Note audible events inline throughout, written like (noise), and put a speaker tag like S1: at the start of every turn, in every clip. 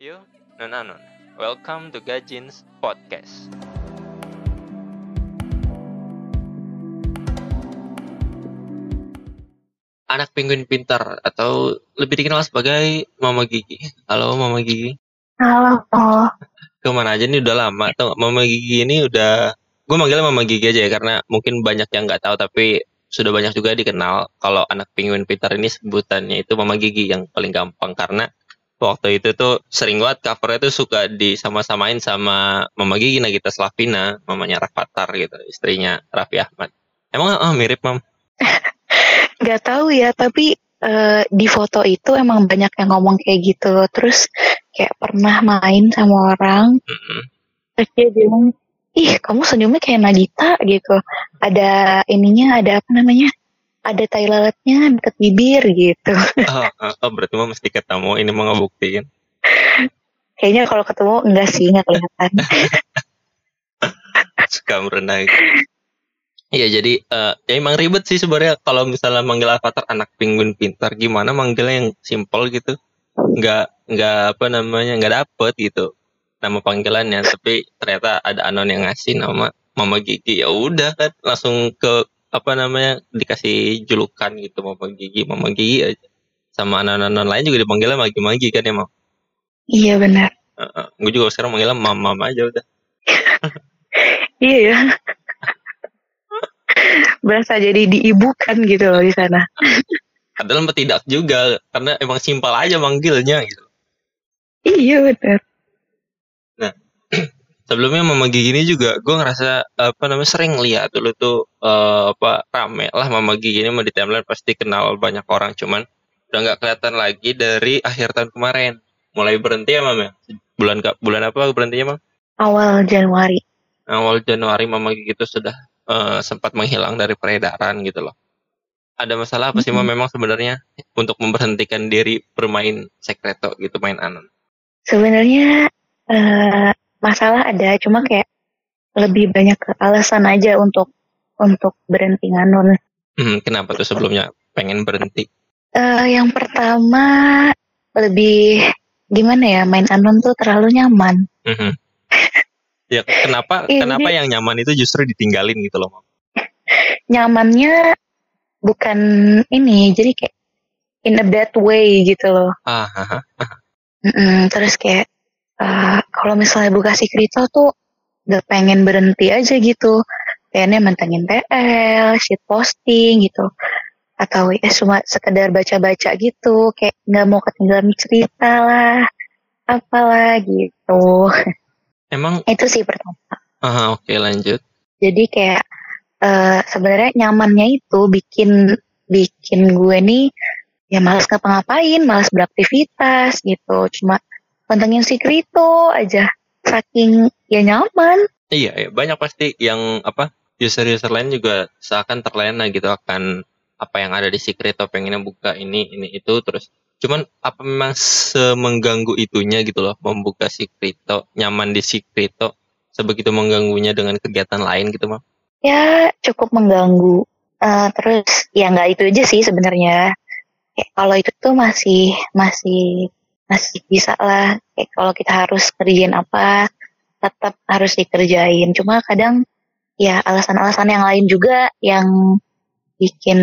S1: Yo, non anon. Welcome to Gajins Podcast. Anak penguin pintar atau lebih dikenal sebagai Mama Gigi. Halo Mama Gigi.
S2: Halo, oh,
S1: Ke mana aja nih udah lama tuh Mama Gigi ini udah gue manggilnya Mama Gigi aja ya karena mungkin banyak yang nggak tahu tapi sudah banyak juga dikenal kalau anak penguin pintar ini sebutannya itu Mama Gigi yang paling gampang karena waktu itu tuh sering banget covernya tuh suka disama-samain sama Mama Gigi Nagita Slavina, mamanya Rafathar gitu, istrinya Raffi Ahmad. Emang ah, mirip mam? (laughs)
S2: nggak tahu ya, tapi eh, di foto itu emang banyak yang ngomong kayak gitu. Terus kayak pernah main sama orang,
S1: Mm-mm.
S2: terus dia bilang, ih kamu senyumnya kayak Nagita gitu. Ada ininya, ada apa namanya? Ada tai lalatnya deket bibir gitu. (laughs)
S1: Oh, oh, oh, berarti mah mesti ketemu ini mau ngebuktiin.
S2: Kayaknya kalau ketemu enggak sih, nggak kelihatan. (laughs)
S1: Suka merendah. Iya jadi eh, ya emang ribet sih sebenarnya kalau misalnya manggil avatar anak penguin pintar gimana manggilnya yang simple gitu nggak nggak apa namanya nggak dapet gitu nama panggilannya tapi ternyata ada anon yang ngasih nama Mama Gigi ya udah kan langsung ke apa namanya dikasih julukan gitu Mama Gigi Mama Gigi aja sama anon-anon lain juga dipanggilnya Magi-Magi kan emang
S2: iya benar.
S1: gue juga sekarang manggilnya Mama Mama aja udah (laughs)
S2: Iya ya. Berasa jadi diibukan gitu loh di sana.
S1: padahal tidak juga karena emang simpel aja manggilnya gitu
S2: Iya benar.
S1: Sebelumnya Mama Gigi ini juga gue ngerasa apa namanya sering lihat dulu tuh eh, apa rame lah Mama Gigi ini mau di timeline pasti kenal banyak orang. Cuman udah nggak kelihatan lagi dari akhir tahun kemarin. Mulai berhenti ya Mam ya? Bulan ka- bulan apa berhentinya Mam?
S2: Awal Januari.
S1: awal Januari Mama Gigi itu sudah eh, sempat menghilang dari peredaran gitu loh. Ada masalah apa sih Mam
S2: Mm-mm.
S1: memang sebenarnya untuk memberhentikan diri bermain sekreto gitu main anon?
S2: Sebenarnya eh, masalah ada, cuma kayak lebih banyak ke alasan aja untuk untuk berhenti nganun.
S1: Hmm, kenapa tuh sebelumnya pengen berhenti
S2: Eh, yang pertama lebih gimana ya main anon tuh terlalu nyaman.
S1: Mhm. Ya kenapa kenapa yang nyaman itu justru ditinggalin gitu loh, Mam?
S2: Nyamannya bukan ini, jadi kayak in a bad way gitu loh.
S1: Ah, ah, ah.
S2: Mm-mm, terus kayak eh, kalau misalnya buka si Krito tuh gak pengen berhenti aja gitu. Pengennya mantengin TL, shit posting gitu. Atau ya cuma sekedar baca-baca gitu. Kayak nggak mau ketinggalan cerita lah. Apalah gitu.
S1: Emang (laughs)
S2: Itu sih pertama.
S1: oke lanjut.
S2: Jadi kayak eh, sebenarnya nyamannya itu bikin bikin gue nih ya malas ngapa-ngapain, malas beraktivitas gitu. Cuma pantengin si Krito aja. Saking ya nyaman.
S1: Iya, iya, banyak pasti yang apa user-user lain juga seakan terlena gitu akan apa yang ada di Secreto pengennya buka ini ini itu terus cuman apa memang semengganggu itunya gitu loh membuka Secreto nyaman di Secreto sebegitu mengganggunya dengan kegiatan lain gitu mah
S2: Ya cukup mengganggu. Eh, terus ya nggak itu aja sih sebenarnya. Kayak kalau itu tuh masih masih masih bisa lah. Kayak kalau kita harus kerjain apa tetap harus dikerjain. Cuma kadang ya alasan-alasan yang lain juga yang bikin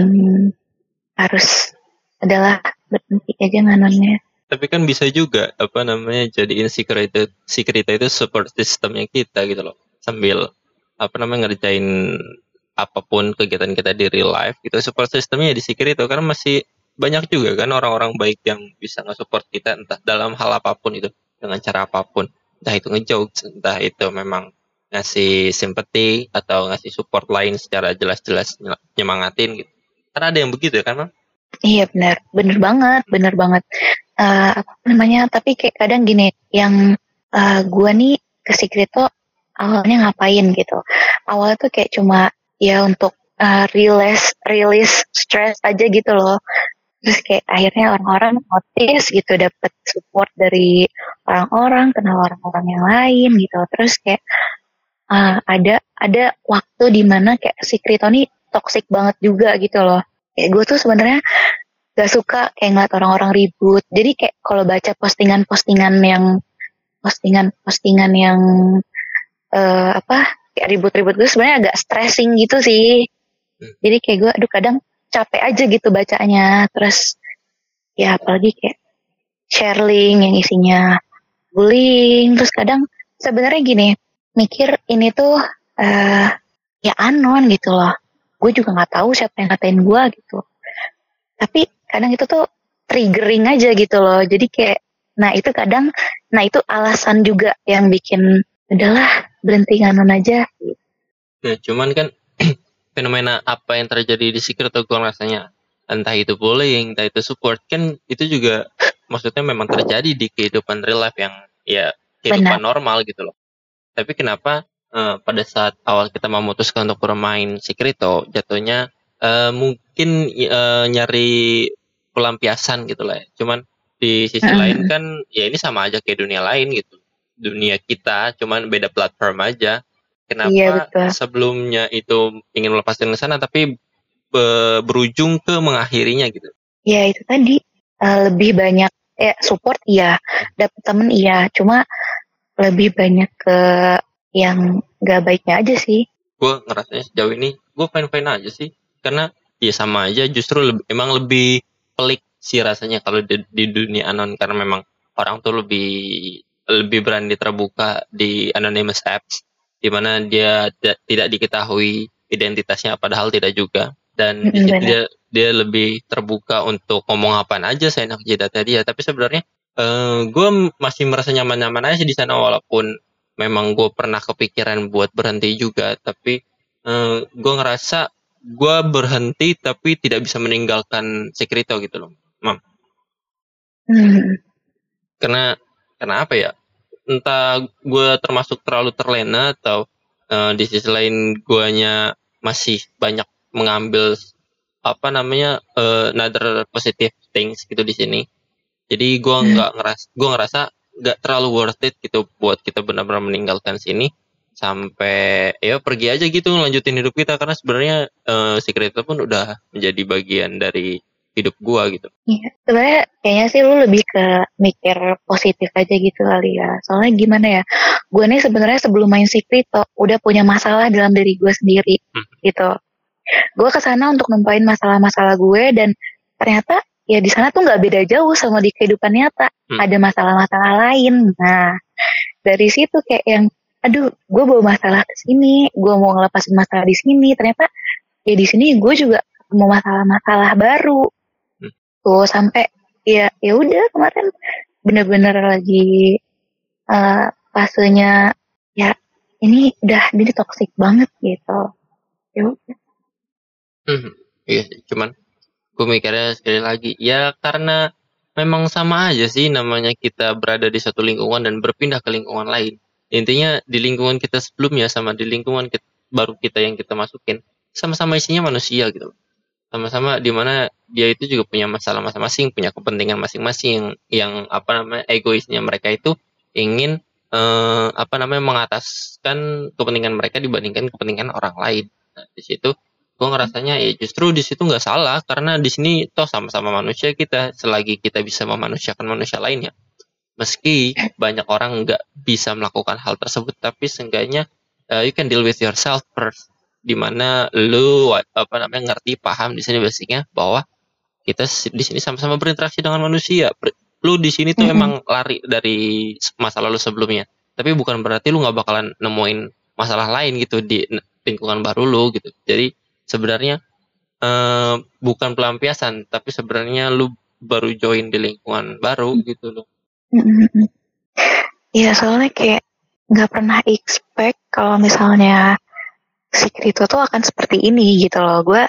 S2: harus adalah berhenti aja nganonnya.
S1: tapi kan bisa juga apa namanya jadiin Secreto Secreto itu support sistemnya kita gitu loh sambil apa namanya ngerjain apa pun kegiatan kita di real life gitu support sistemnya di Secreto karena masih banyak juga kan orang-orang baik yang bisa nge-support kita entah dalam hal apa pun itu dengan cara apa pun entah itu ngejokes entah itu memang ngasih simpati atau ngasih support lain secara jelas-jelas nye- nyemangatin gitu karena ada yang begitu kan Mam?
S2: Iya benar, bener banget, bener banget. Eh, apa namanya? Tapi kayak kadang gini, yang eh, gua nih ke Secreto awalnya ngapain gitu. Awalnya tuh kayak cuma ya untuk eh, release release stress aja gitu loh. Terus kayak akhirnya orang-orang notice gitu, dapet support dari orang-orang, kenal orang-orang yang lain gitu. Terus kayak eh, ada ada waktu di mana kayak Secreto nih toxic banget juga gitu loh. Kayak gue tuh sebenarnya gak suka kayak ngeliat orang-orang ribut. Jadi kayak kalau baca postingan-postingan yang postingan-postingan yang uh, apa kayak ribut-ribut gue sebenarnya agak stressing gitu sih hmm. jadi kayak gue aduh kadang capek aja gitu bacanya terus ya apalagi kayak sharing yang isinya bullying. Terus kadang sebenarnya gini mikir ini tuh uh, ya anon gitu loh. Gue juga nggak tahu siapa yang ngatain gue gitu. Tapi kadang itu tuh triggering aja gitu loh. Jadi kayak nah itu kadang nah itu alasan juga yang bikin udahlah berhenti nganon aja.
S1: Nah cuman kan fenomena apa yang terjadi di secret gue rasanya entah itu bullying entah itu support kan itu juga maksudnya memang terjadi di kehidupan real life yang ya kehidupan Benar. normal gitu loh tapi kenapa uh, pada saat awal kita memutuskan untuk bermain Secreto jatuhnya uh, mungkin uh, nyari pelampiasan gitu lah ya. cuman di sisi uh. lain kan ya ini sama aja kayak dunia lain gitu dunia kita cuman beda platform aja kenapa iya, sebelumnya itu ingin melepaskan ke sana tapi be berujung ke mengakhirinya gitu?
S2: Ya itu tadi uh, lebih banyak ya support iya. Dapat temen iya. Cuma lebih banyak ke yang gak baiknya aja sih.
S1: Gue ngerasanya sejauh ini gue fine fine aja sih. Karena ya sama aja. Justru lebih, emang lebih pelik sih rasanya kalau di, di dunia anon. Karena memang orang tuh lebih lebih berani terbuka di anonymous apps di mana dia tidak diketahui identitasnya padahal tidak juga. Dan dia dia lebih terbuka untuk ngomong apa aja saya enak jidatnya dia tapi sebenarnya uh, eh, gue masih merasa nyaman-nyaman aja di sana walaupun memang gue pernah kepikiran buat berhenti juga. Tapi uh, eh, gue ngerasa gue berhenti tapi tidak bisa meninggalkan Sekrito gitu loh mam. Hmm. karena karena apa ya entah gue termasuk terlalu terlena atau uh, di sisi lain guanya masih banyak mengambil apa namanya uh, another positive things gitu di sini jadi gue hmm. nggak hmm. ngeras gue ngerasa nggak terlalu worth it gitu buat kita benar-benar meninggalkan sini sampai ya pergi aja gitu ngelanjutin hidup kita karena sebenarnya uh, secret itu pun udah menjadi bagian dari hidup gua gitu.
S2: Iya, sebenarnya kayaknya sih lu lebih ke mikir positif aja gitu kali ya. Soalnya gimana ya, gue nih sebenarnya sebelum main secret udah punya masalah dalam diri gue sendiri hmm. gitu gue ke sana untuk numpain masalah-masalah gue dan ternyata ya di sana tuh nggak beda jauh sama di kehidupan nyata hmm. ada masalah-masalah lain nah dari situ kayak yang aduh gue bawa masalah ke sini gue mau ngelepasin masalah di sini ternyata ya di sini gue juga mau masalah-masalah baru tuh sampai ya ya udah kemarin bener-bener lagi uh, fasenya ya ini udah ini toksik banget gitu ya
S1: Hmm, iya cuman gue mikirnya sekali lagi, ya karena memang sama aja sih namanya kita berada di satu lingkungan dan berpindah ke lingkungan lain. Intinya di lingkungan kita sebelumnya sama di lingkungan kita, baru kita yang kita masukin, sama-sama isinya manusia gitu. Sama-sama di mana dia itu juga punya masalah masing-masing, punya kepentingan masing-masing yang, yang apa namanya egoisnya mereka itu ingin eh, apa namanya mengataskan kepentingan mereka dibandingkan kepentingan orang lain. Nah, di situ gue ngerasanya ya justru di situ nggak salah karena di sini toh sama-sama manusia kita selagi kita bisa memanusiakan manusia lainnya meski banyak orang nggak bisa melakukan hal tersebut tapi seenggaknya uh, you can deal with yourself first di mana lu apa namanya ngerti paham di sini basicnya bahwa kita di sini sama-sama berinteraksi dengan manusia. Lu di sini tuh mm -hmm. emang lari dari masa lalu sebelumnya. Tapi bukan berarti lu nggak bakalan nemuin masalah lain gitu di lingkungan baru lu gitu. Jadi sebenarnya uh, bukan pelampiasan tapi sebenarnya lu baru join di lingkungan baru gitu loh.
S2: Iya soalnya kayak nggak pernah expect kalau misalnya si Krito tuh akan seperti ini gitu loh. Gue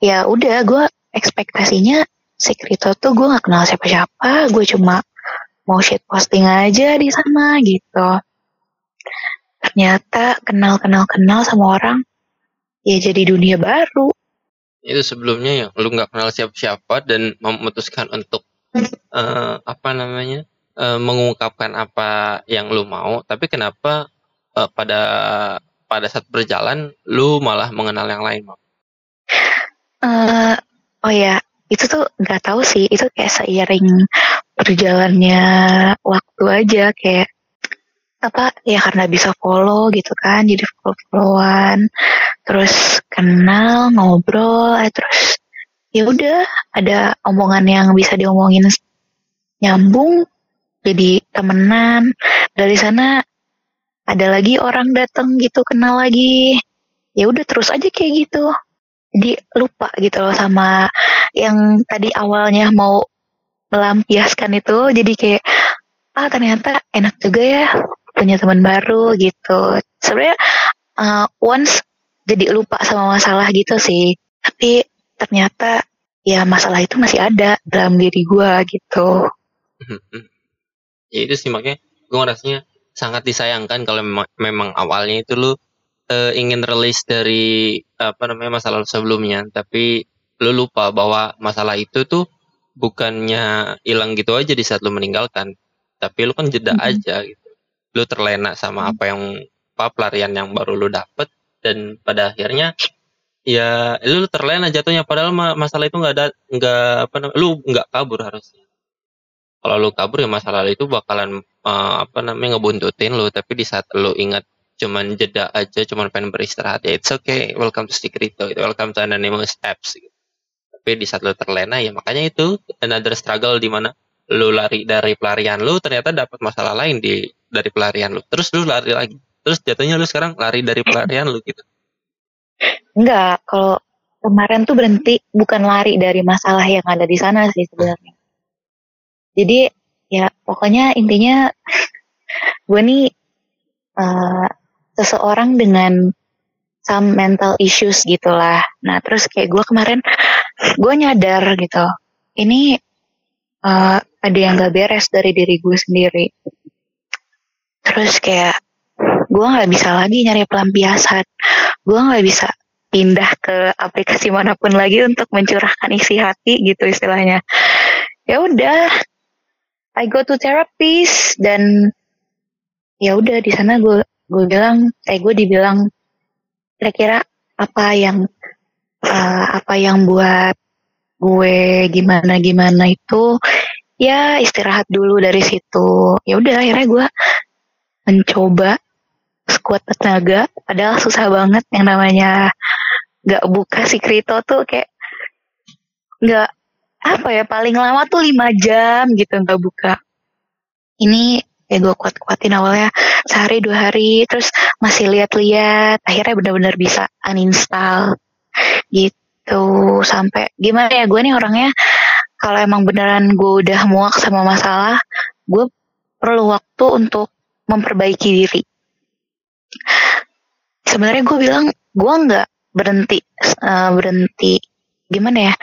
S2: ya udah gue ekspektasinya si Krito tuh gue nggak kenal siapa-siapa. Gue cuma mau shit posting aja di sana gitu. Ternyata kenal-kenal-kenal sama orang ya jadi dunia baru.
S1: Itu sebelumnya ya lu nggak kenal siapa-siapa dan memutuskan untuk uh, (laughs) apa namanya uh, mengungkapkan apa yang lu mau, tapi kenapa uh, pada pada saat berjalan lu malah mengenal yang lain?
S2: Uh, oh ya, itu tuh nggak tahu sih, itu kayak seiring berjalannya waktu aja kayak apa ya karena bisa follow gitu kan jadi follow followan terus kenal ngobrol eh, terus ya udah ada omongan yang bisa diomongin nyambung jadi temenan dari sana ada lagi orang datang gitu kenal lagi. Ya udah terus aja kayak gitu. Jadi lupa gitu loh sama yang tadi awalnya mau melampiaskan itu. Jadi kayak ah ternyata enak juga ya punya teman baru gitu. Sebenarnya uh, once jadi lupa sama masalah gitu sih. Tapi ternyata ya masalah itu masih ada dalam diri gue gitu.
S1: Ya itu sih makanya gue ngerasanya sangat disayangkan kalau memang, memang awalnya itu lu uh, ingin rilis dari apa namanya masalah sebelumnya. Tapi lu lupa bahwa masalah itu tuh bukannya hilang gitu aja di saat lu meninggalkan. Tapi lu kan jeda mm -hmm. aja gitu. Lu terlena sama hmm. apa yang apa pelarian yang baru lu dapet. Dan pada akhirnya ya lu terlena jatuhnya. Padahal masalah itu nggak ada nggak apa lu nggak kabur harusnya. Kalau lu kabur ya masalah itu bakalan uh, apa namanya ngebuntutin lu tapi di saat lu ingat cuman jeda aja cuman pengen beristirahat ya it's okay welcome to Stikrito gitu. Welcome to anonymous apps gitu. tapi di saat lu terlena ya makanya itu another struggle di mana lu lari dari pelarian lu ternyata dapat masalah lain di dari pelarian lu. Terus lu lari lagi. Terus jatuhnya lu sekarang lari dari pelarian lu gitu.
S2: Enggak kalau kemarin tuh berhenti bukan lari dari masalah yang ada di sana sih sebenarnya. Jadi ya pokoknya intinya (laughs) gue nih uh, seseorang dengan some mental issues gitulah. Nah terus kayak gue kemarin gue nyadar gitu ini uh, ada yang gak beres dari diri gue sendiri. Terus kayak gue nggak bisa lagi nyari pelampiasan. Gue nggak bisa pindah ke aplikasi mana pun lagi untuk mencurahkan isi hati gitu istilahnya. Ya udah I go to therapist dan ya udah di sana gue gue bilang eh gue dibilang kira-kira apa yang uh, apa yang buat gue gimana gimana itu ya istirahat dulu dari situ. Ya udah akhirnya gue mencoba sekuat tenaga. Padahal susah banget yang namanya nggak buka si krito tuh kayak nggak apa ya paling lama tuh lima jam gitu nggak buka. Ini ya gue kuat-kuatin awalnya sehari dua hari terus masih lihat-lihat akhirnya benar-benar bisa uninstall gitu. Sampai gimana ya gue nih orangnya kalau emang beneran gue udah muak sama masalah gue perlu waktu untuk memperbaiki diri. Sebenarnya gue bilang gue nggak berhenti uh, berhenti gimana ya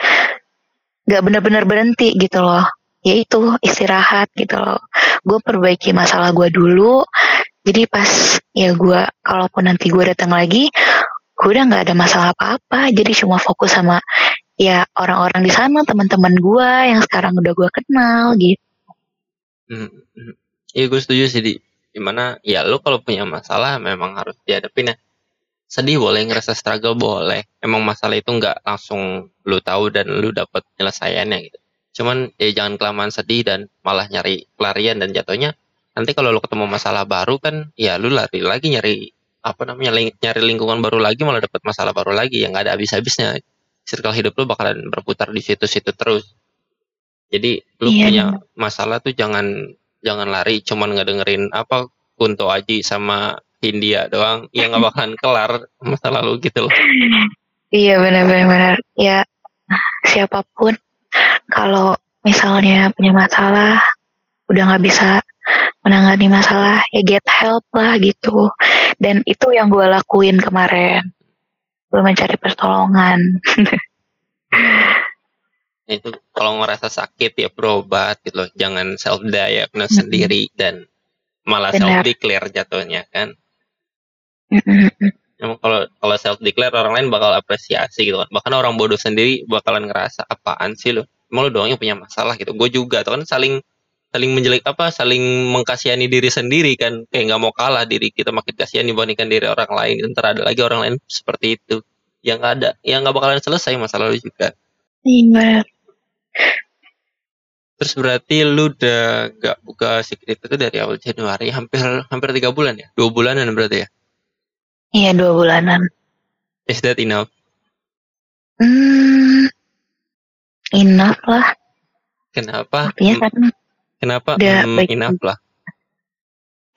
S2: nggak bener-bener berhenti gitu loh. Yaitu istirahat gitu loh. Gue perbaiki masalah gue dulu. Jadi pas ya gue kalaupun nanti gue datang lagi gue udah nggak ada masalah apa-apa. Jadi cuma fokus sama ya orang-orang di sana teman-teman gue yang sekarang udah gue kenal gitu.
S1: Hmm, hmm. iya gue setuju sih di. Di mana ya lo kalau punya masalah memang harus dihadapin ya sedih boleh ngerasa struggle boleh. Emang masalah itu nggak langsung lo tahu dan lo dapet penyelesaiannya gitu. Cuman ya jangan kelamaan sedih dan malah nyari pelarian dan jatuhnya nanti kalau lo ketemu masalah baru kan ya lo lari lagi nyari apa namanya ling nyari lingkungan baru lagi malah dapat masalah baru lagi yang gak ada habis-habisnya. Circle hidup lu bakalan berputar di situ-situ terus. Jadi lu iya, punya masalah tuh jangan jangan lari cuman nggak dengerin apa Kunto Aji sama India doang yang nggak bakalan kelar masalah lu gitu loh.
S2: Iya benar-benar ya siapa pun kalau misalnya punya masalah udah nggak bisa menangani masalah ya get help lah gitu. Dan itu yang gue lakuin kemarin. Gue mencari pertolongan. (laughs)
S1: Itu kalau ngerasa sakit ya berobat gitu loh. Jangan self diagnose mm-hmm. sendiri dan malah self declare jatuhnya kan mm-hmm. kalau kalau self declare orang lain bakal apresiasi gitu kan. Bahkan orang bodoh sendiri bakalan ngerasa apaan sih lo mau lo doang yang punya masalah gitu. Gue juga tuh kan saling saling menjelek apa saling mengkasihani diri sendiri kan. Kayak nggak mau kalah diri kita makin kasihan dibandingkan diri orang lain. Ntar ada lagi orang lain seperti itu. Yang nggak ada yang nggak bakalan selesai masalah lu juga.
S2: Iya
S1: Terus berarti lu udah gak buka secret itu dari awal Januari, hampir hampir tiga bulan ya? Dua bulanan berarti ya?
S2: Iya dua bulanan.
S1: Is that enough?
S2: Hmm, enough lah.
S1: Kenapa?
S2: Artinya
S1: Hmm,
S2: kan
S1: Kenapa
S2: udah
S1: hmm,
S2: baik
S1: enough lah?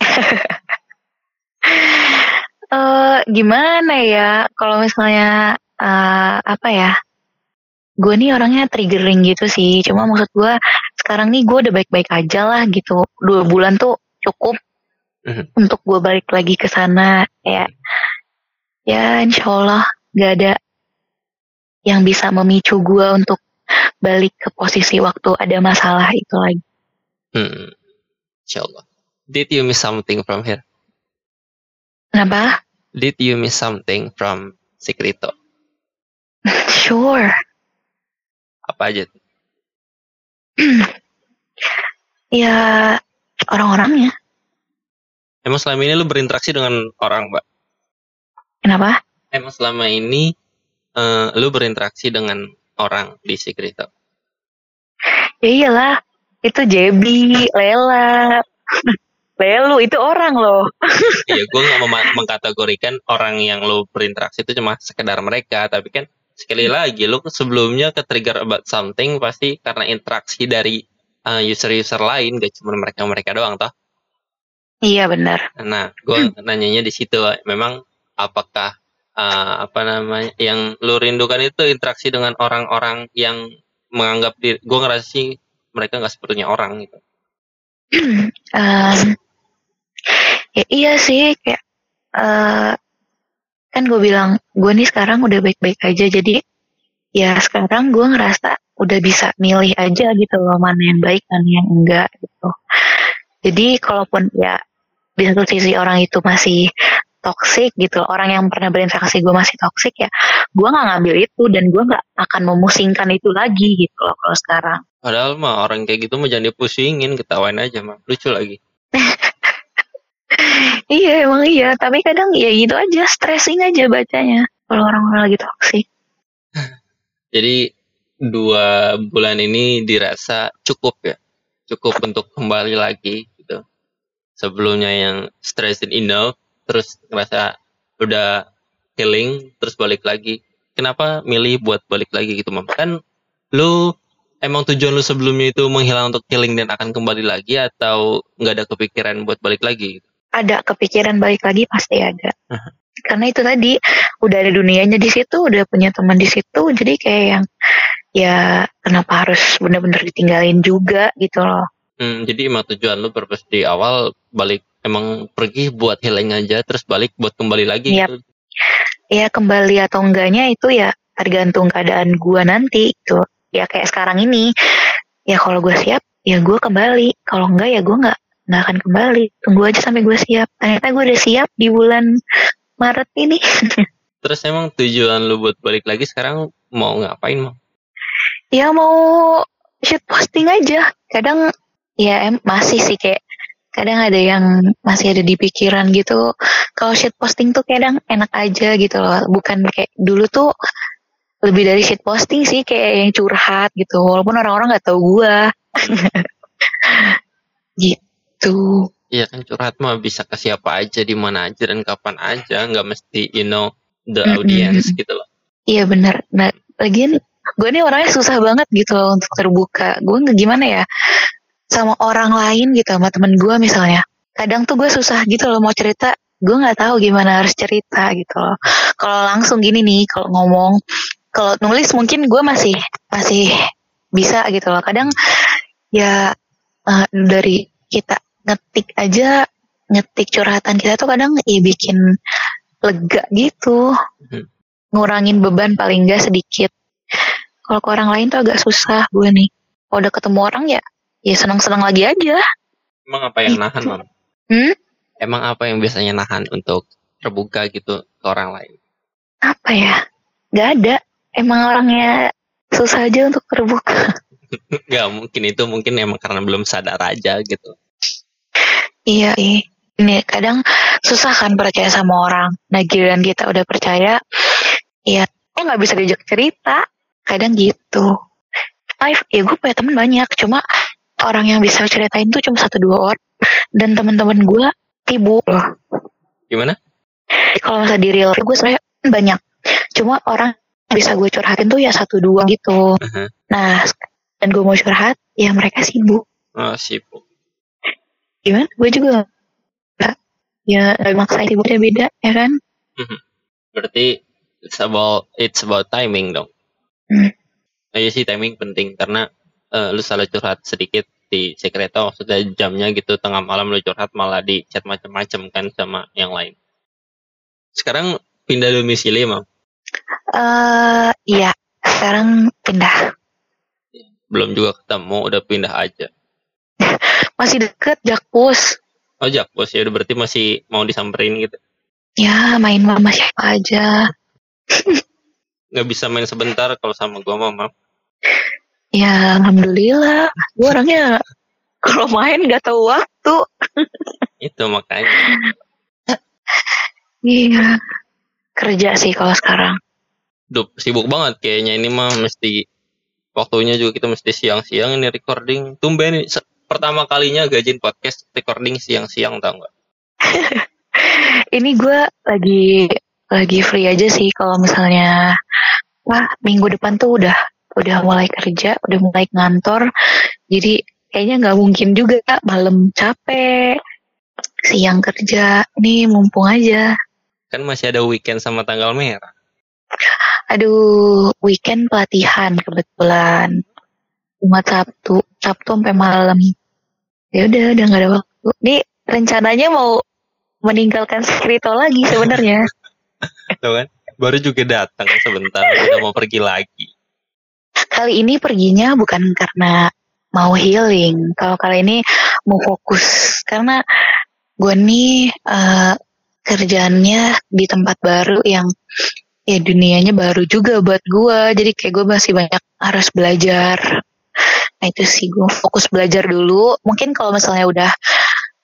S1: (laughs)
S2: eh gimana ya kalau misalnya eh, apa ya gue nih orangnya triggering gitu sih cuma maksud gue sekarang nih gue udah baik-baik aja lah gitu dua bulan tuh cukup
S1: Mhm.
S2: untuk gue balik lagi ke sana ya ya insya Allah gak ada yang bisa memicu gue untuk balik ke posisi waktu ada masalah itu lagi
S1: Hmm. Insyaallah. Did you miss something from here?
S2: kenapa
S1: Did you miss something from Secreto? (laughs)
S2: sure
S1: Apa aja? (clears throat)
S2: ya orang-orangnya
S1: Emang selama ini lu berinteraksi dengan orang, Mbak?
S2: kenapa
S1: Emang selama ini eh, lu berinteraksi dengan orang di Secreto?
S2: Ya iyalah, itu Jebi, Lela, (laughs) Lelu itu orang loh. (laughs)
S1: iya, gue nggak mema- mengkategorikan orang yang lu berinteraksi itu cuma sekedar mereka, tapi kan sekali lagi lu sebelumnya ke trigger about something pasti karena interaksi dari eh, user-user lain, gak cuma mereka-mereka doang, toh?
S2: Iya benar.
S1: Nah, gue nanyanya di situ, memang apakah eh, apa namanya yang lu rindukan itu interaksi dengan orang-orang yang menganggap diri, gue ngerasa sih mereka nggak sepenuhnya orang gitu. (clears throat)
S2: Em, ya iya sih kayak eh kan gue bilang gue nih sekarang udah baik-baik aja jadi ya sekarang gue ngerasa udah bisa milih aja gitu loh mana yang baik mana yang enggak gitu. Jadi kalaupun ya di satu sisi orang itu masih toxic gitu, orang yang pernah berinteraksi gue masih toxic ya, gue nggak ngambil itu dan gue nggak akan memusingkan itu lagi gitu loh kalau sekarang.
S1: Padahal mah orang kayak gitu mah jangan dipusingin, ketawain aja mah. Lucu lagi. (laughs)
S2: Iya emang iya, tapi kadang ya gitu aja, stressing aja bacanya kalau orang-orang lagi toxic. (laughs)
S1: Jadi dua bulan ini dirasa cukup ya, cukup untuk kembali lagi. Sebelumnya yang stressing enough, terus ngerasa udah healing, terus balik lagi. Kenapa milih buat balik lagi gitu, Mam? Kan lu emang tujuan lu sebelumnya itu menghilang untuk healing dan akan kembali lagi atau nggak ada kepikiran buat balik lagi? Gitu?
S2: Ada kepikiran balik lagi pasti ada. Karena itu tadi udah ada dunianya di situ, udah punya teman di situ, jadi kayak yang ya kenapa harus bener-bener ditinggalin juga gitu loh.
S1: Hmm, jadi emang tujuan lu purpose di awal balik emang pergi buat healing aja terus balik buat kembali lagi
S2: Yap.
S1: gitu.
S2: Ya kembali atau enggaknya itu ya tergantung keadaan gua nanti gitu. Ya kayak sekarang ini, ya kalau gue siap, ya gue kembali. Kalau enggak ya gue nggak nggak akan kembali. Tunggu aja sampai gue siap. Ternyata gue udah siap di bulan Maret ini. (laughs)
S1: Terus emang tujuan lu buat balik lagi sekarang mau ngapain mau?
S2: ya mau shit posting aja. Kadang ya em masih sih kayak kadang ada yang masih ada di pikiran gitu. Kalau shit posting tuh kadang enak aja gitu loh. Bukan kayak dulu tuh lebih dari shit posting sih kayak yang curhat gitu. Walaupun orang-orang nggak tahu gua. (laughs) gitu.
S1: Iya kan curhat mah bisa ke siapa aja di mana aja dan kapan aja nggak mesti you know the audience gitu loh.
S2: Iya benar. Nah, lagian gue nih orangnya susah banget gitu loh untuk terbuka. Gue nggak gimana ya sama orang lain gitu sama temen gue misalnya. Kadang tuh gue susah gitu loh mau cerita. Gue nggak tahu gimana harus cerita gitu loh. Kalau langsung gini nih, kalau ngomong, kalau nulis mungkin gue masih masih bisa gitu loh. Kadang ya eh, dari kita ngetik aja ngetik curhatan kita tuh kadang ya bikin lega gitu
S1: Mhm.
S2: ngurangin beban paling enggak sedikit. Kalau ke orang lain tuh agak susah gue nih. Kalau udah ketemu orang ya, ya senang-senang lagi aja.
S1: Emang apa yang
S2: Gitu.
S1: nahan mam?
S2: Hmm?
S1: Emang apa yang biasanya nahan untuk terbuka gitu ke orang lain?
S2: Apa ya? Gak ada. Emang orangnya susah aja untuk terbuka. (laughs)
S1: Gak mungkin itu mungkin emang karena belum sadar aja gitu.
S2: iya, iya. Ini kadang susah kan percaya sama orang. Nah giliran kita udah percaya, ya kok nggak bisa diajak cerita. Kadang gitu. Life, ya gue punya temen banyak. Cuma orang yang bisa ceritain tuh cuma satu dua orang dan teman-teman gue sibuk loh
S1: Gimana?
S2: kalau misalnya di real gue sebenarnya banyak cuma orang yang bisa gue curhatin tuh ya satu dua gitu
S1: Aha.
S2: nah dan gue mau curhat ya mereka sibuk
S1: Oh, sibuk.
S2: gimana gue juga ya nggak maksain sibuknya beda ya kan
S1: Berarti it's about it's about timing dong.
S2: Hmm.
S1: Nah, iya sih timing penting karena eh, lu salah curhat sedikit di sekreto maksudnya jamnya gitu tengah malam lu curhat malah di chat macam-macam kan sama yang lain. Sekarang pindah domisili mam
S2: eh iya sekarang pindah
S1: belum juga ketemu udah pindah aja. (laughs)
S2: masih deket Jakpus
S1: Oh jakpus ya udah berarti masih mau disamperin gitu.
S2: ya main sama siapa aja (laughs)
S1: Nggak bisa main sebentar kalau sama gua mama.
S2: Ya alhamdulillah gue orangnya kalau main nggak tahu waktu
S1: Itu makanya. (laughs)
S2: iya kerja sih kalau sekarang
S1: Duh, sibuk banget kayaknya ini mah mesti waktunya juga kita mesti siang-siang ini recording. Tumben pertama kalinya gajin podcast recording siang-siang tau nggak? (laughs)
S2: ini gue lagi lagi free aja sih kalau misalnya wah minggu depan tuh udah udah mulai kerja udah mulai ngantor jadi kayaknya nggak mungkin juga malam capek siang kerja nih mumpung aja
S1: Kan masih ada weekend sama tanggal merah.
S2: aduh weekend pelatihan kebetulan Jumat Sabtu Sabtu sampai malam ya udah udah nggak ada waktu nih rencananya mau meninggalkan skrito lagi sebenarnya (laughs)
S1: Tuh kan? Baru juga datang sebentar udah mau pergi lagi.
S2: Kali ini perginya bukan karena mau healing. Kalau kali ini mau fokus karena gue nih eh, kerjaannya di tempat baru yang ya dunianya baru juga buat gue. Jadi kayak gue masih banyak harus belajar. Nah itu sih gue fokus belajar dulu. Mungkin kalau misalnya udah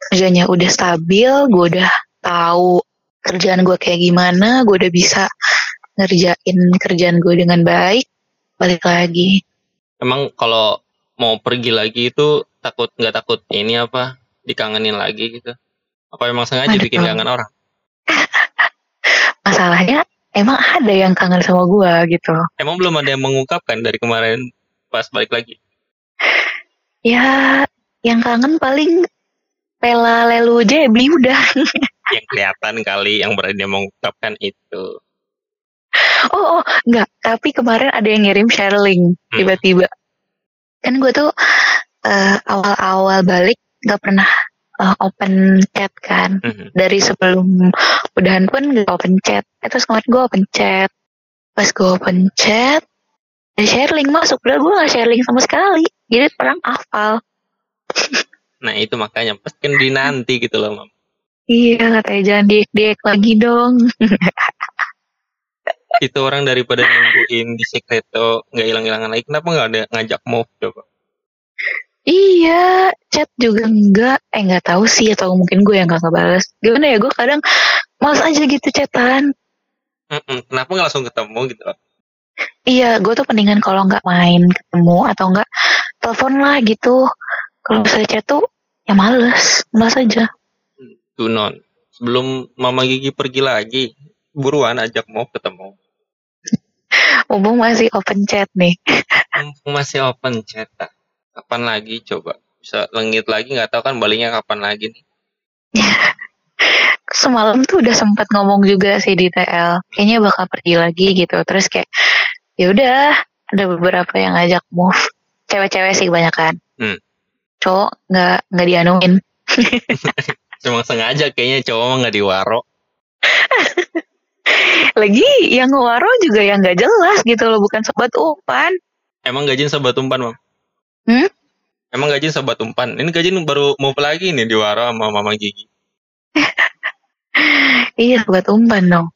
S2: kerjanya udah stabil, gue udah tahu kerjaan gue kayak gimana, gue udah bisa ngerjain kerjaan gue dengan baik, balik lagi.
S1: Emang kalau mau pergi lagi itu takut nggak takut ini apa dikangenin lagi gitu? Apa emang sengaja
S2: Aduh.
S1: bikin kangen orang? (laughs)
S2: masalahnya emang ada yang kangen sama gua gitu
S1: Emang belum ada yang mengungkapkan dari kemarin pas balik lagi?
S2: ya yang kangen paling Pela Lelu Jebi udah (laughs)
S1: Yang kelihatan kali yang berani mengungkapkan itu.
S2: Oh, oh enggak tapi kemarin ada yang ngirim sharing
S1: Hmm.
S2: tiba-tiba. Kan gue tuh eh, awal-awal balik nggak pernah eh, open chat kan.
S1: Mhm.
S2: dari sebelum udahan pun gak open chat. Eh, terus kemarin gue open chat. Pas gue open chat ada sharing masuk. Udah gue gak sharing sama sekali. Jadi orang hafal. (laughs)
S1: Nah itu makanya. Pasti kan dinanti gitu loh mam.
S2: Iya katanya jangan diek-diek lagi dong. (laughs)
S1: Itu orang daripada nungguin di sekreto nggak hilang-hilangan lagi. Kenapa nggak ada ngajak move coba?
S2: iya, chat juga enggak. Eh nggak tahu sih atau mungkin gue yang gak ngebales. Gimana ya gue kadang males aja gitu chatan.
S1: Mm-mm, Kenapa nggak langsung ketemu gitu?
S2: Iya, gue tuh pendingan kalau nggak main ketemu atau enggak telepon lah gitu. Kalau misalnya chat tuh ya males, males aja.
S1: Tuh non. Sebelum Mama Gigi pergi lagi, buruan ajak mau ketemu.
S2: Mumpung masih open chat nih.
S1: Mumpung masih open chat. ah. Kapan lagi coba? Bisa lengit lagi nggak tahu kan baliknya kapan lagi nih. (laughs)
S2: Semalam tuh udah sempat ngomong juga sih di TL. Kayaknya bakal pergi lagi gitu. Terus kayak ya udah ada beberapa yang ngajak move. Cewek-cewek sih kebanyakan.
S1: Hmm.
S2: Cowok nggak nggak dianuin. (laughs)
S1: Cuma sengaja kayaknya cowok mah nggak diwaro. (laughs)
S2: Lagi yang ngewaro juga yang nggak jelas gitu loh, bukan sobat umpan.
S1: Emang gajin sobat umpan mam?
S2: Hmm?
S1: Emang gajin sobat umpan? Ini gajin baru mau lagi nih diwaro sama Mama Gigi. (laughs)
S2: Iya sobat umpan dong.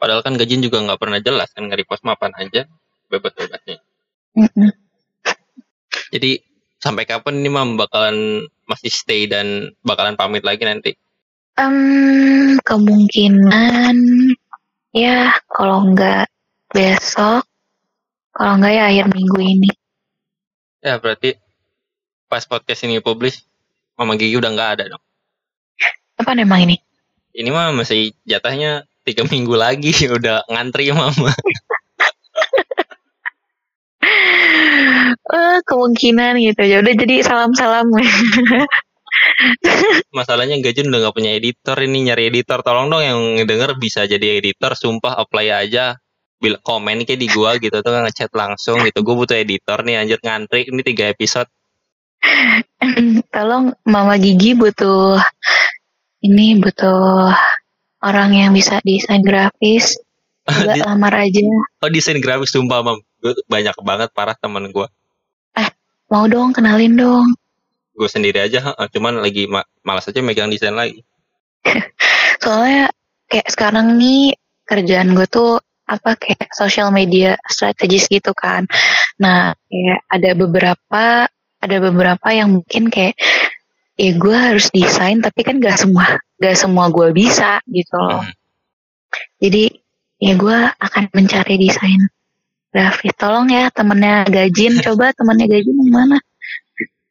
S1: Padahal kan gajin juga nggak pernah jelas kan nggak di pos mapan aja bebas-bebasnya.
S2: Mm-mm.
S1: Jadi sampai kapan ini mam bakalan masih stay dan bakalan pamit lagi nanti?
S2: Em, kemungkinan ya kalau nggak besok, kalau nggak ya akhir minggu ini.
S1: Ya berarti pas podcast ini publish Mama Gigi udah nggak ada dong
S2: Apa emang ini?
S1: ini mah masih jatahnya tiga (laughs) minggu lagi udah ngantri mama
S2: Eh, (laughs) kemungkinan gitu ya udah jadi salam-salam (laughs) (laughs)
S1: masalahnya Gajun udah nggak punya editor ini nyari editor. Tolong dong yang denger bisa jadi editor sumpah apply aja. Bila komen kayak di gua gitu tuh ngechat langsung gitu. Gue butuh editor nih anjir ngantri ini tiga episode. (clears throat)
S2: Tolong Mama Gigi butuh ini butuh orang yang bisa desain grafis. (laughs)
S1: Di-
S2: lamar aja.
S1: Oh desain grafis sumpah mam. Banyak banget parah temen gua.
S2: Mau dong kenalin dong
S1: gue sendiri aja cuman lagi ma- malas aja megang desain lagi. (laughs)
S2: Soalnya kayak sekarang nih kerjaan gue tuh apa kayak social media strategis gitu kan. Nah kayak ada beberapa ada beberapa yang mungkin kayak ya gue harus desain tapi kan gak semua gak semua gue bisa gitu loh.
S1: Hmm.
S2: jadi ya gue akan mencari desain grafis. Tolong ya temennya Gajin (laughs) coba temennya Gajin yang mana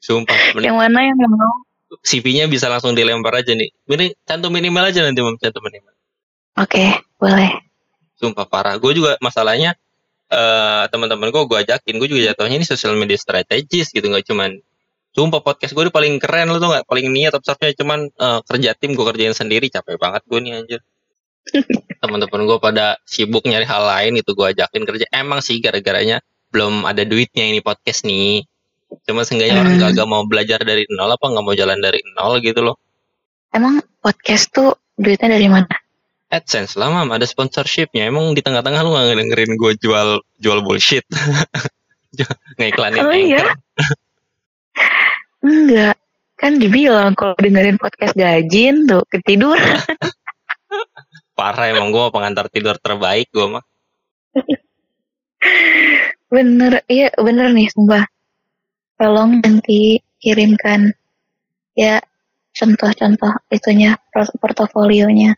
S1: sumpah mending
S2: yang mana yang mau?
S1: CV-nya bisa langsung dilempar aja nih. Ini cantum minimal aja nanti mam. Cantum minimal.
S2: Oke boleh.
S1: Sumpah parah. Gue juga masalahnya eh teman-teman gue gue ajakin, gue juga jatuhnya ini social media strategis gitu nggak cuman. Sumpah podcast gue paling keren lu tuh nggak? Paling niat observe cuman eh, kerja tim gue kerjain sendiri. Capek banget gue nih anjir. (laughs) Teman-teman gue pada sibuk nyari hal lain itu gue ajakin kerja. Emang sih gara-garanya belum ada duitnya ini podcast nih. Cuma seenggaknya orang
S2: Hmm.
S1: gak, mau belajar dari nol apa nggak mau jalan dari nol gitu loh.
S2: emang podcast tuh duitnya dari mana
S1: AdSense lah mam ada sponsorshipnya emang di tengah-tengah lu gak dengerin gue jual jual bullshit (laughs) ngiklanin
S2: Oh, iya? (laughs) Enggak, kan dibilang kalau dengerin podcast gajin tuh ketidur. (laughs)
S1: parah emang gue pengantar tidur terbaik gue mah
S2: Bener, iya bener nih sumpah. Tolong nanti kirimkan ya contoh-contoh itunya port- portofolionya.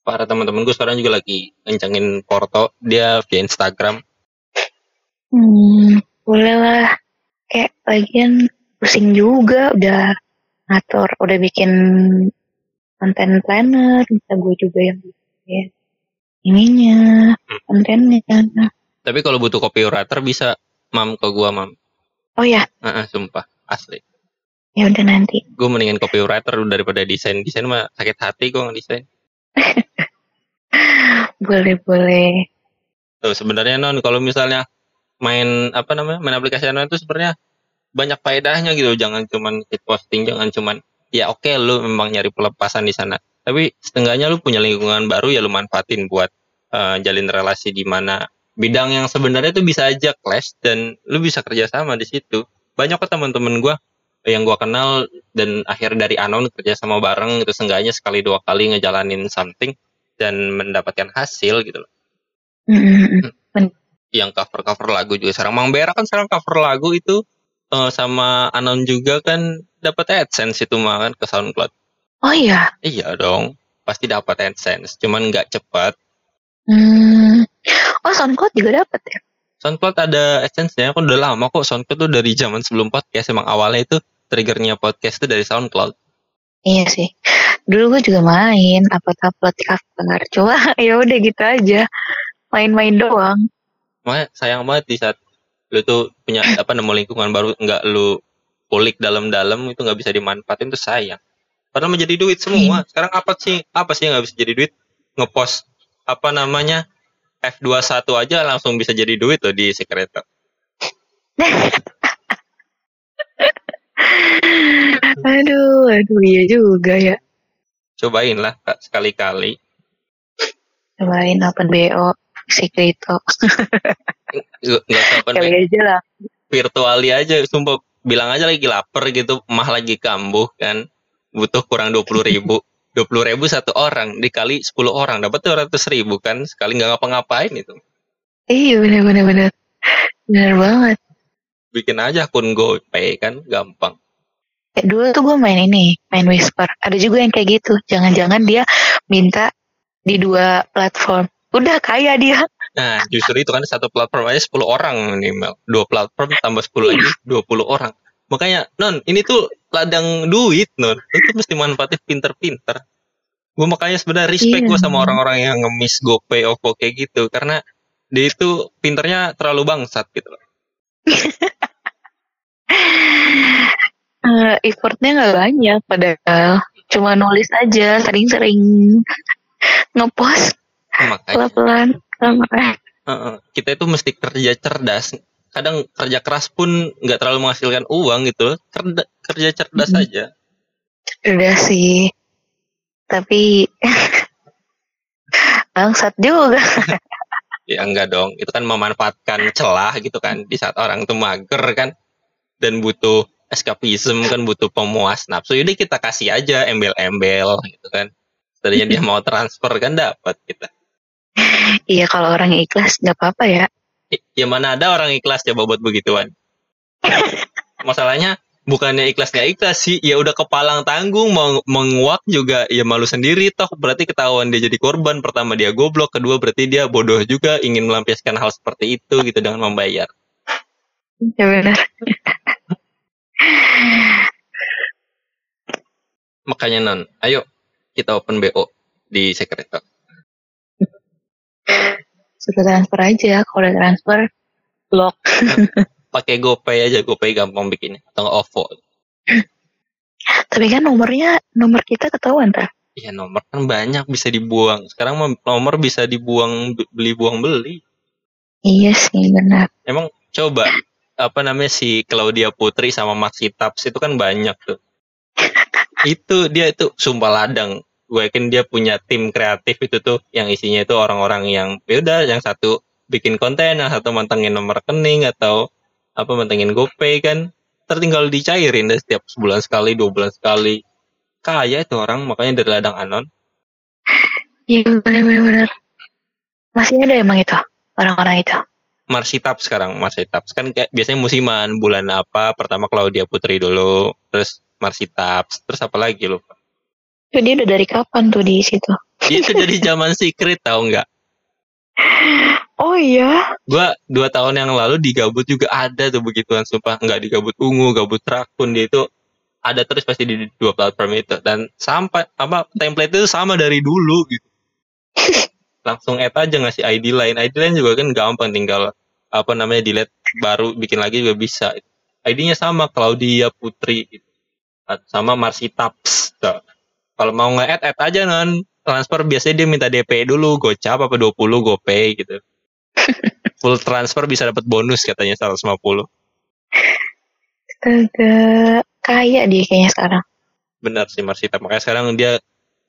S1: para teman-teman gue sekarang juga lagi ngencengin Porto dia via Instagram
S2: Hmm, boleh lah. Kayak lagian pusing juga udah ngatur, udah bikin konten planner, bisa gue juga yang bikin ininya, kontennya.
S1: tapi kalau butuh copywriter bisa mam ke gue mam
S2: Oh ya,
S1: Heeh, sumpah. Asli.
S2: Ya udah nanti.
S1: gue mendingan copywriter daripada desain. Desain mah sakit hati gue ngedesain. (laughs)
S2: Boleh, boleh.
S1: tuh sebenarnya non kalau misalnya main apa namanya main aplikasi online itu sebenarnya banyak faedahnya gitu. Jangan cuman hit posting jangan cuman ya oke lu memang nyari pelepasan di sana. Tapi setengahnya lu punya lingkungan baru ya lu manfaatin buat eh, jalin relasi di mana bidang yang sebenarnya tuh bisa aja clash dan lu bisa kerjasama di situ banyak kok teman-teman gua yang gua kenal dan akhir dari anon kerja sama bareng itu seenggaknya sekali dua kali ngejalanin something dan mendapatkan hasil gitu loh
S2: Mm, mm, mm.
S1: yang cover cover lagu juga sekarang Mang Bera kan sekarang cover lagu itu eh, sama Anon juga kan dapat AdSense itu mah kan ke SoundCloud.
S2: Oh iya,
S1: Iya dong, pasti dapat AdSense, cuman nggak cepat.
S2: hmm. Oh SoundCloud juga dapat ya?
S1: SoundCloud ada AdSense-nya, kan udah lama kok SoundCloud tuh dari zaman sebelum podcast emang awalnya itu triggernya podcast itu dari SoundCloud.
S2: Iya sih. Dulu gue juga main upload-upload cover. Cuma (laughs) ya udah gitu aja. Main-main doang.
S1: Makanya sayang banget di saat lu tuh punya apa nemu lingkungan baru nggak lu kulik dalam-dalam itu nggak bisa dimanfaatin tuh sayang. Padahal menjadi duit semua. Sekarang apa sih apa sih yang nggak bisa jadi duit? Ngepost apa namanya F21 aja langsung bisa jadi duit loh di Secreto. (laughs)
S2: aduh, aduh iya juga ya.
S1: Cobain lah Kak, sekali-kali.
S2: Cobain open BO, Secreto.
S1: Usah apa
S2: Kali aja lah.
S1: virtuali aja sumpah bilang aja lagi lapar gitu mah lagi kambuh kan butuh kurang dua puluh ribu dua puluh ribu satu orang dikali 10 orang dapat tuh ratus ribu kan sekali nggak ngapa-ngapain itu
S2: Iya bener-bener bener. Bener banget.
S1: bikin aja akun GoPay kan gampang
S2: Ya, dulu tuh gue main ini, main Whisper. Ada juga yang kayak gitu. Jangan-jangan dia minta di dua platform. Udah kaya dia.
S1: nah justru itu kan satu platform aja 10 orang minimal dua platform tambah 10 lagi 20 orang makanya non ini tuh ladang duit non itu mesti manfaatin pinter-pinter gue makanya sebenarnya respect
S2: Iya.
S1: gue sama orang-orang yang ngemis GoPay OVO kayak gitu karena dia itu pinternya terlalu bangsat gitu loh. (laughs)
S2: Eh, effortnya nggak banyak padahal cuma nulis aja sering-sering ngepost pelan-pelan pelan-pelan.
S1: Heeh. kita itu mesti kerja cerdas kadang kerja keras pun nggak terlalu menghasilkan uang gitu. Kerja kerja cerdas
S2: Mhm.
S1: aja.
S2: Udah sih. Tapi (laughs) bangsat juga. (laughs)
S1: Ya enggak dong. Itu kan memanfaatkan celah gitu kan. Di saat orang tuh mager kan. Dan butuh eskapisme kan butuh pemuas nafsu. Jadi kita kasih aja embel-embel gitu kan. Tadinya dia (laughs) mau transfer kan dapat kita.
S2: Iya kalau orang ikhlas nggak apa-apa ya
S1: ya mana ada orang ikhlas coba buat begituan. (laughs) Masalahnya bukannya ikhlasnya ikhlas sih ya udah kepalang tanggung mau menguak juga ya malu sendiri toh berarti ketahuan dia jadi korban pertama dia goblok kedua berarti dia bodoh juga ingin melampiaskan hal seperti itu gitu dengan membayar.
S2: Ya benar.
S1: Makanya non ayo kita open bo di sekretar (laughs)
S2: sudah transfer aja. Kalau udah transfer blok (laughs)
S1: pakai gopay aja. Gopay gampang bikinnya. Atau ovo.
S2: Tapi kan nomornya nomor kita ketahuan tak
S1: ya nomor kan banyak. Bisa dibuang. Sekarang nomor bisa dibuang beli buang beli
S2: iya sih benar.
S1: Emang coba apa namanya si Claudia Putri sama Maxi Taps itu kan banyak tuh. (laughs) Itu dia itu sumpah ladang gue yakin dia punya tim kreatif itu tuh yang isinya itu orang-orang yang ya udah yang satu bikin konten yang satu mantengin nomor rekening atau apa mantengin GoPay kan. Tertinggal dicairin deh setiap sebulan sekali dua bulan sekali. Kaya itu orang makanya dari ladang anon.
S2: Iya benar-benar masih ada emang itu orang-orang itu.
S1: Marsitap sekarang Marsitap. Kan kayak biasanya musiman bulan apa pertama Claudia Putri dulu terus Marsitap terus apa lagi lupa
S2: Tuh, dia udah dari kapan tuh di situ?
S1: Dia itu dari zaman secret tahu nggak?
S2: Oh iya?
S1: Gua dua tahun yang lalu di gabut juga ada tuh begituan sumpah. Nggak di gabut ungu gabut rakun dia itu ada terus pasti di dua platform itu. Dan sampai apa template itu sama dari dulu gitu. (laughs) Langsung add aja ngasih ID lain. ID lain juga kan gampang tinggal apa namanya delete baru bikin lagi juga bisa. ID-nya sama Claudia Putri gitu. sama Marsitaps tuh. Kalau mau nge-add add aja non transfer biasanya dia minta DP dulu gocap apa 20 GoPay gitu. (laughs) Full transfer bisa dapat bonus katanya 150
S2: Astaga, kaya dia kayaknya sekarang.
S1: benar sih Marsita. Makanya sekarang dia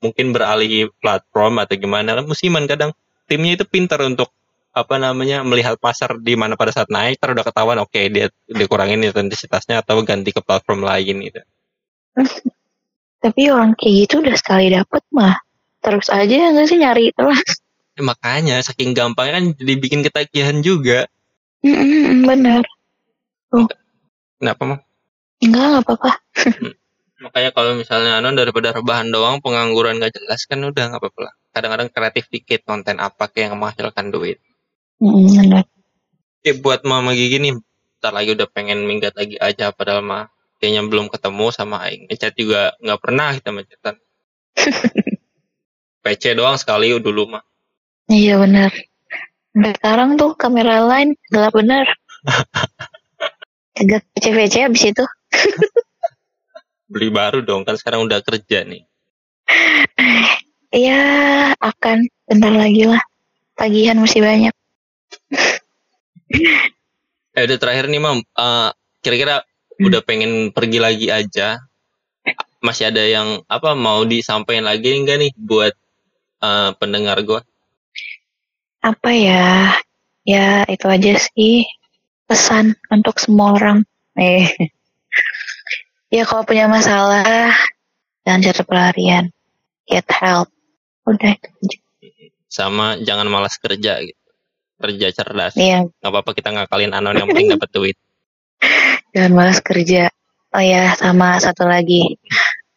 S1: mungkin beralih platform atau gimana. Kan musiman kadang. Timnya itu pintar untuk apa namanya melihat pasar di mana pada saat naik terus udah ketahuan oke dia dia kurangin intensitasnya atau ganti ke platform lain gitu (laughs)
S2: Tapi orang kayak gitu udah sekali dapet mah. Terus aja nggak sih nyari terus.
S1: Ya, makanya saking gampangnya kan jadi bikin ketagihan juga
S2: Mm-mm, bener.
S1: kenapa mah
S2: Enggak, nggak apa-apa.
S1: makanya kalau misalnya anon daripada rebahan doang pengangguran gak jelas kan udah nggak apa-apa lah kadang-kadang kreatif dikit konten apa kayak yang menghasilkan duit
S2: Mm, bener.
S1: Ya buat mama gigi nih, ntar lagi udah pengen minggat lagi aja padahal mah kayaknya belum ketemu sama Aing. Ngechat juga nggak pernah kita ngechatan. (laughs) PC doang sekali dulu mah.
S2: Iya bener. Sampai sekarang tuh kamera lain gelap bener. (laughs) Agak PC-PC abis itu. (laughs)
S1: Beli baru dong kan sekarang udah kerja nih.
S2: Iya akan bentar lagi lah. Tagihan masih banyak.
S1: Eh udah terakhir nih mam, Eh, kira-kira udah pengen pergi lagi aja. Masih ada yang apa mau disampaikan lagi enggak nih buat eh, pendengar gua?
S2: Apa ya? Ya itu aja sih pesan untuk semua orang. Eh. (laughs) ya kalau punya masalah jangan cari pelarian. Get help. Udah itu aja.
S1: Sama jangan malas kerja gitu. Kerja cerdas.
S2: Iya,
S1: Gak apa-apa kita ngakalin anon yang penting (laughs) dapat duit.
S2: Jangan malas kerja. Oh ya, sama satu lagi.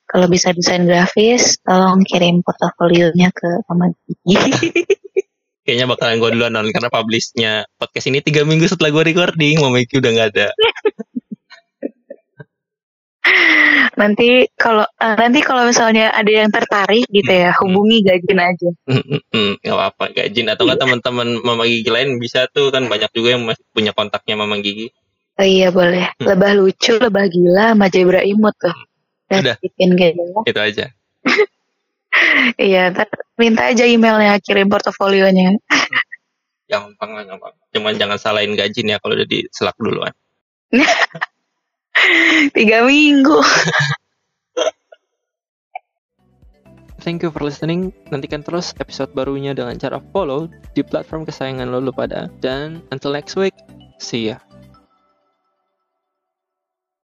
S2: Kalau bisa desain grafis, tolong kirim portofolionya ke Gigi. (laughs)
S1: Kayaknya bakalan gue duluan non karena publishnya podcast ini tiga minggu setelah gue recording, Mama Iki udah nggak ada. (laughs)
S2: nanti kalau uh, nanti kalau misalnya ada yang tertarik gitu ya hubungi Gajin aja
S1: nggak apa-apa Gajin atau nggak iya. teman-teman Mama Gigi lain bisa tuh kan banyak juga yang masih punya kontaknya Mama Gigi
S2: oh iya boleh hmm. lebah lucu lebah gila sama Jebra Imut tuh
S1: Dan udah bikin gitu (laughs) itu aja (laughs)
S2: iya minta aja emailnya kirim portofolionya (laughs)
S1: gampang lah gampang cuman jangan salahin Gajin ya kalau udah di selak duluan
S2: Tiga minggu.
S1: Thank you for listening. Nantikan terus episode barunya dengan cara follow di platform kesayangan lo pada. Dan until next week, see ya.